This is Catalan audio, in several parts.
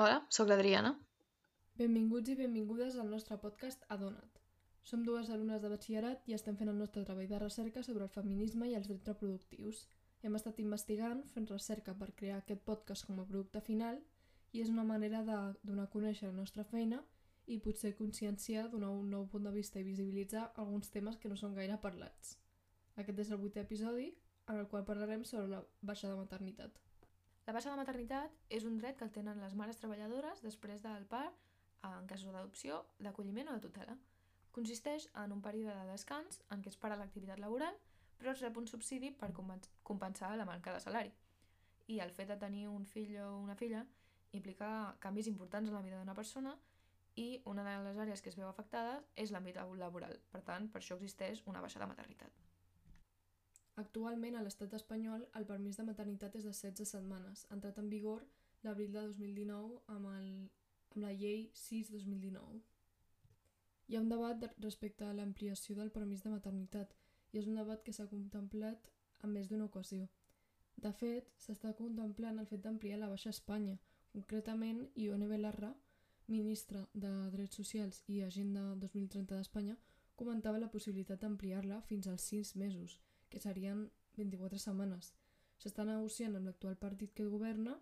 Hola, sóc l'Adriana. Benvinguts i benvingudes al nostre podcast Adona't. Som dues alumnes de batxillerat i estem fent el nostre treball de recerca sobre el feminisme i els drets reproductius. Hem estat investigant, fent recerca per crear aquest podcast com a producte final i és una manera de donar a conèixer la nostra feina i potser conscienciar, donar un nou punt de vista i visibilitzar alguns temes que no són gaire parlats. Aquest és el vuitè episodi, en el qual parlarem sobre la baixa de maternitat. La baixa de maternitat és un dret que el tenen les mares treballadores després del part en casos d'adopció, d'acolliment o de tutela. Consisteix en un període de descans en què es para l'activitat laboral però es rep un subsidi per compensar la manca de salari. I el fet de tenir un fill o una filla implica canvis importants en la vida d'una persona i una de les àrees que es veu afectada és l'àmbit laboral. Per tant, per això existeix una baixa de maternitat. Actualment, a l'estat espanyol, el permís de maternitat és de 16 setmanes, entrat en vigor l'abril de 2019 amb, el, amb la llei 6-2019. Hi ha un debat de, respecte a l'ampliació del permís de maternitat i és un debat que s'ha contemplat en més d'una ocasió. De fet, s'està contemplant el fet d'ampliar la baixa Espanya. Concretament, Ione Belarra, ministra de Drets Socials i Agenda 2030 d'Espanya, comentava la possibilitat d'ampliar-la fins als 6 mesos – que serien 24 setmanes. S'està negociant amb l'actual partit que governa,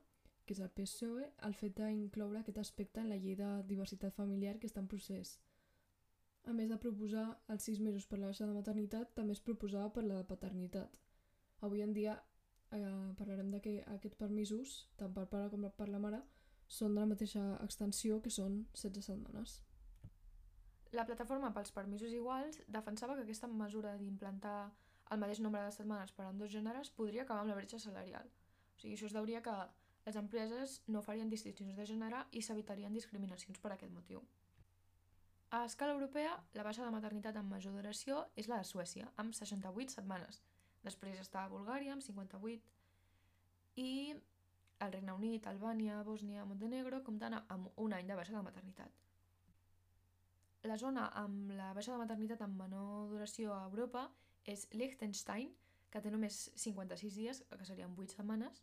que és el PSOE, el fet d'incloure aquest aspecte en la llei de diversitat familiar que està en procés. A més de proposar els 6 mesos per la baixa de maternitat, també es proposava per la de paternitat. Avui en dia eh, parlarem de que aquests permisos, tant per pare com per la mare, són de la mateixa extensió que són 16 setmanes. La plataforma pels permisos iguals defensava que aquesta mesura d'implantar el mateix nombre de setmanes per a dos gèneres podria acabar amb la bretxa salarial. O sigui, això es deuria que les empreses no farien distincions de gènere i s'evitarien discriminacions per aquest motiu. A escala europea, la baixa de maternitat amb major duració és la de Suècia, amb 68 setmanes. Després està Bulgària, amb 58, i el Regne Unit, Albània, Bòsnia, Montenegro compten amb un any de baixa de maternitat. La zona amb la baixa de maternitat amb menor duració a Europa és Liechtenstein, que té només 56 dies, que serien 8 setmanes,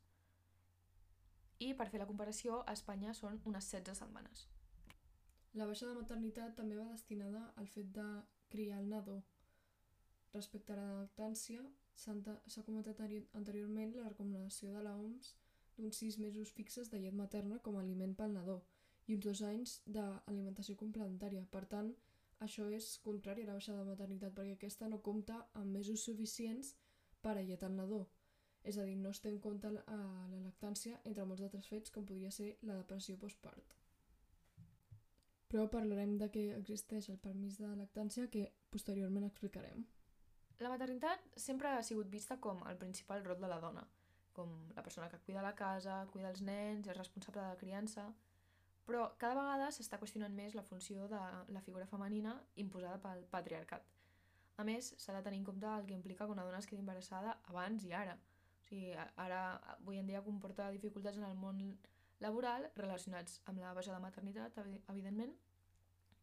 i per fer la comparació, a Espanya són unes 16 setmanes. La baixa de maternitat també va destinada al fet de criar el nadó. Respecte a la lactància, s'ha comentat anteriorment la recomanació de l'OMS d'uns 6 mesos fixes de llet materna com a aliment pel nadó i uns dos anys d'alimentació complementària. Per tant, això és contrari a la baixa de maternitat perquè aquesta no compta amb mesos suficients per alletar el nadó. És a dir, no es té en compte la, la lactància entre molts altres fets com podria ser la depressió postpart. Però parlarem de què existeix el permís de lactància que posteriorment explicarem. La maternitat sempre ha sigut vista com el principal rol de la dona, com la persona que cuida la casa, cuida els nens, és responsable de la criança, però cada vegada s'està qüestionant més la funció de la figura femenina imposada pel patriarcat. A més, s'ha de tenir en compte el que implica que una dona es quedi embarassada abans i ara. O sigui, ara, avui en dia, comporta dificultats en el món laboral relacionats amb la baixa de maternitat, evidentment,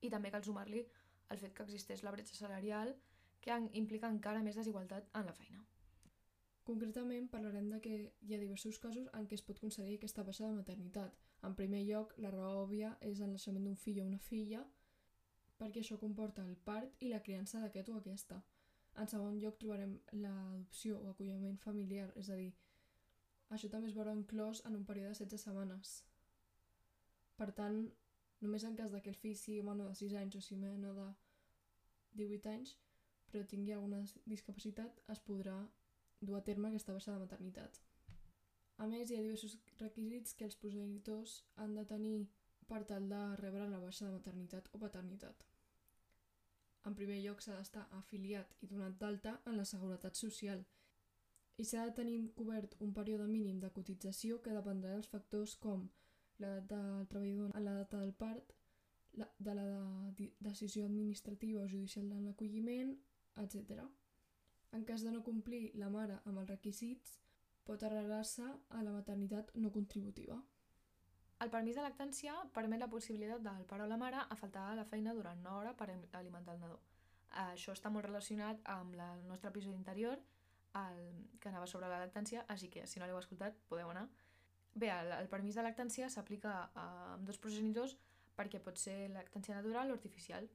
i també cal sumar-li el fet que existeix la bretxa salarial que implica encara més desigualtat en la feina. Concretament parlarem de que hi ha diversos casos en què es pot concedir aquesta baixa de maternitat, en primer lloc, la raó òbvia és el naixement d'un fill o una filla, perquè això comporta el part i la criança d'aquest o aquesta. En segon lloc trobarem l'adopció o acolliment familiar, és a dir, això també es veurà inclòs en un període de 16 setmanes. Per tant, només en cas que el fill sigui menor de 6 anys o sigui menor de 18 anys, però tingui alguna discapacitat, es podrà dur a terme aquesta baixa de maternitat. A més, hi ha diversos requisits que els progenitors han de tenir per tal de rebre la baixa de maternitat o paternitat. En primer lloc, s'ha d'estar afiliat i donat d'alta en la Seguretat Social i s'ha de tenir cobert un període mínim de cotització que dependrà dels factors com l'edat del treballador en la data del part, la, de la de decisió administrativa o judicial de l'acolliment, etc. En cas de no complir la mare amb els requisits, pot arreglar-se a la maternitat no contributiva. El permís de lactància permet la possibilitat del pare o la mare a faltar a la feina durant una hora per alimentar el nadó. Això està molt relacionat amb el nostre episodi anterior, el, que anava sobre la lactància, així que si no l'heu escoltat podeu anar. Bé, el, el permís de lactància s'aplica a dos progenitors perquè pot ser lactància natural o artificial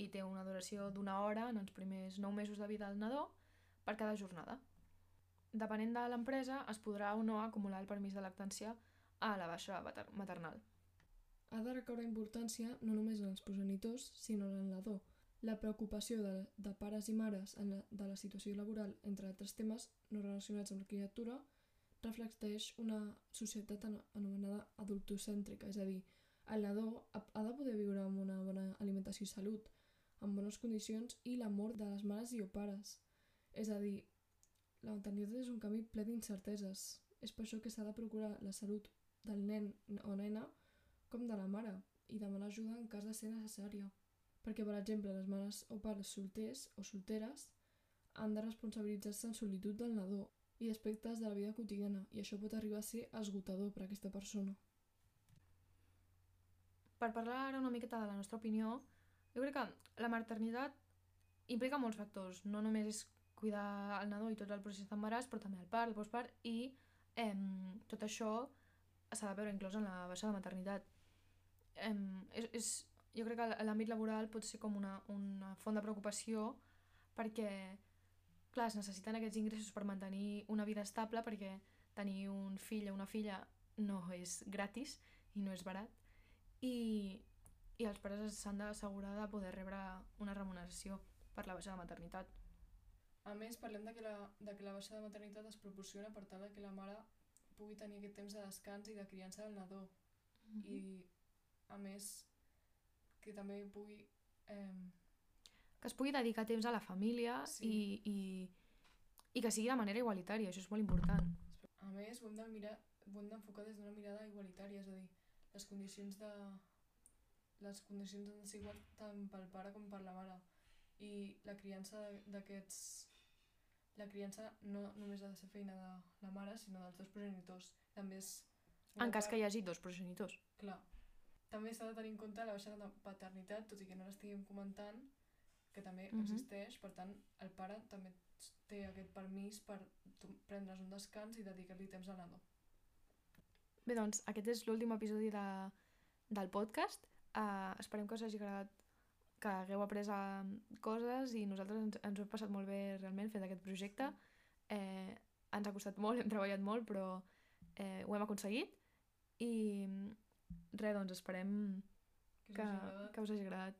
i té una duració d'una hora en els primers 9 mesos de vida del nadó per cada jornada. Depenent de l'empresa, es podrà o no acumular el permís de lactància a la baixa maternal. Ha de recaure importància no només en els progenitors, sinó en nadó. La preocupació de, de pares i mares en la, de la situació laboral, entre altres temes no relacionats amb la criatura, reflecteix una societat anomenada adultocèntrica, és a dir, el nadó ha de poder viure amb una bona alimentació i salut, amb bones condicions i l'amor de les mares i o pares. És a dir, la maternitat és un camí ple d'incerteses. És per això que s'ha de procurar la salut del nen o nena com de la mare i demanar ajuda en cas de ser necessària. Perquè, per exemple, les mares o pares solters o solteres han de responsabilitzar-se en solitud del nadó i aspectes de la vida quotidiana i això pot arribar a ser esgotador per a aquesta persona. Per parlar ara una miqueta de la nostra opinió, jo crec que la maternitat implica molts factors. No només és cuidar el nadó i tot el procés d'embaràs, però també el part, el postpart i eh, tot això s'ha de veure inclòs en la baixa de maternitat. Eh, és, és, jo crec que l'àmbit laboral pot ser com una, una font de preocupació perquè, clar, es necessiten aquests ingressos per mantenir una vida estable perquè tenir un fill o una filla no és gratis i no és barat i, i els pares s'han d'assegurar de poder rebre una remuneració per la baixa de maternitat. A més, parlem de que, la, de que la baixa de maternitat es proporciona per tal que la mare pugui tenir aquest temps de descans i de criança del nadó. Mm -hmm. I, a més, que també pugui... Eh... Que es pugui dedicar temps a la família sí. i, i, i que sigui de manera igualitària, això és molt important. A més, ho hem de mirar ho hem d'enfocar des d'una mirada igualitària, és a dir, les condicions de les condicions han de ser iguals tant pel pare com per la mare i la criança d'aquests la criança no només ha de ser feina de la mare sinó dels dos progenitors. També és en cas part... que hi hagi dos progenitors. Clar. També s'ha de tenir en compte la baixa de paternitat tot i que no l'estiguem comentant que també mm -hmm. existeix. Per tant el pare també té aquest permís per prendre's un descans i dedicar-li temps a l'ado Bé, doncs, aquest és l'últim episodi de, del podcast. Uh, esperem que us hagi agradat que hagueu après uh, coses i nosaltres ens, ens ho hem passat molt bé realment fent aquest projecte. Eh, ens ha costat molt, hem treballat molt, però eh, ho hem aconseguit i res, doncs esperem que, que us hagi agradat.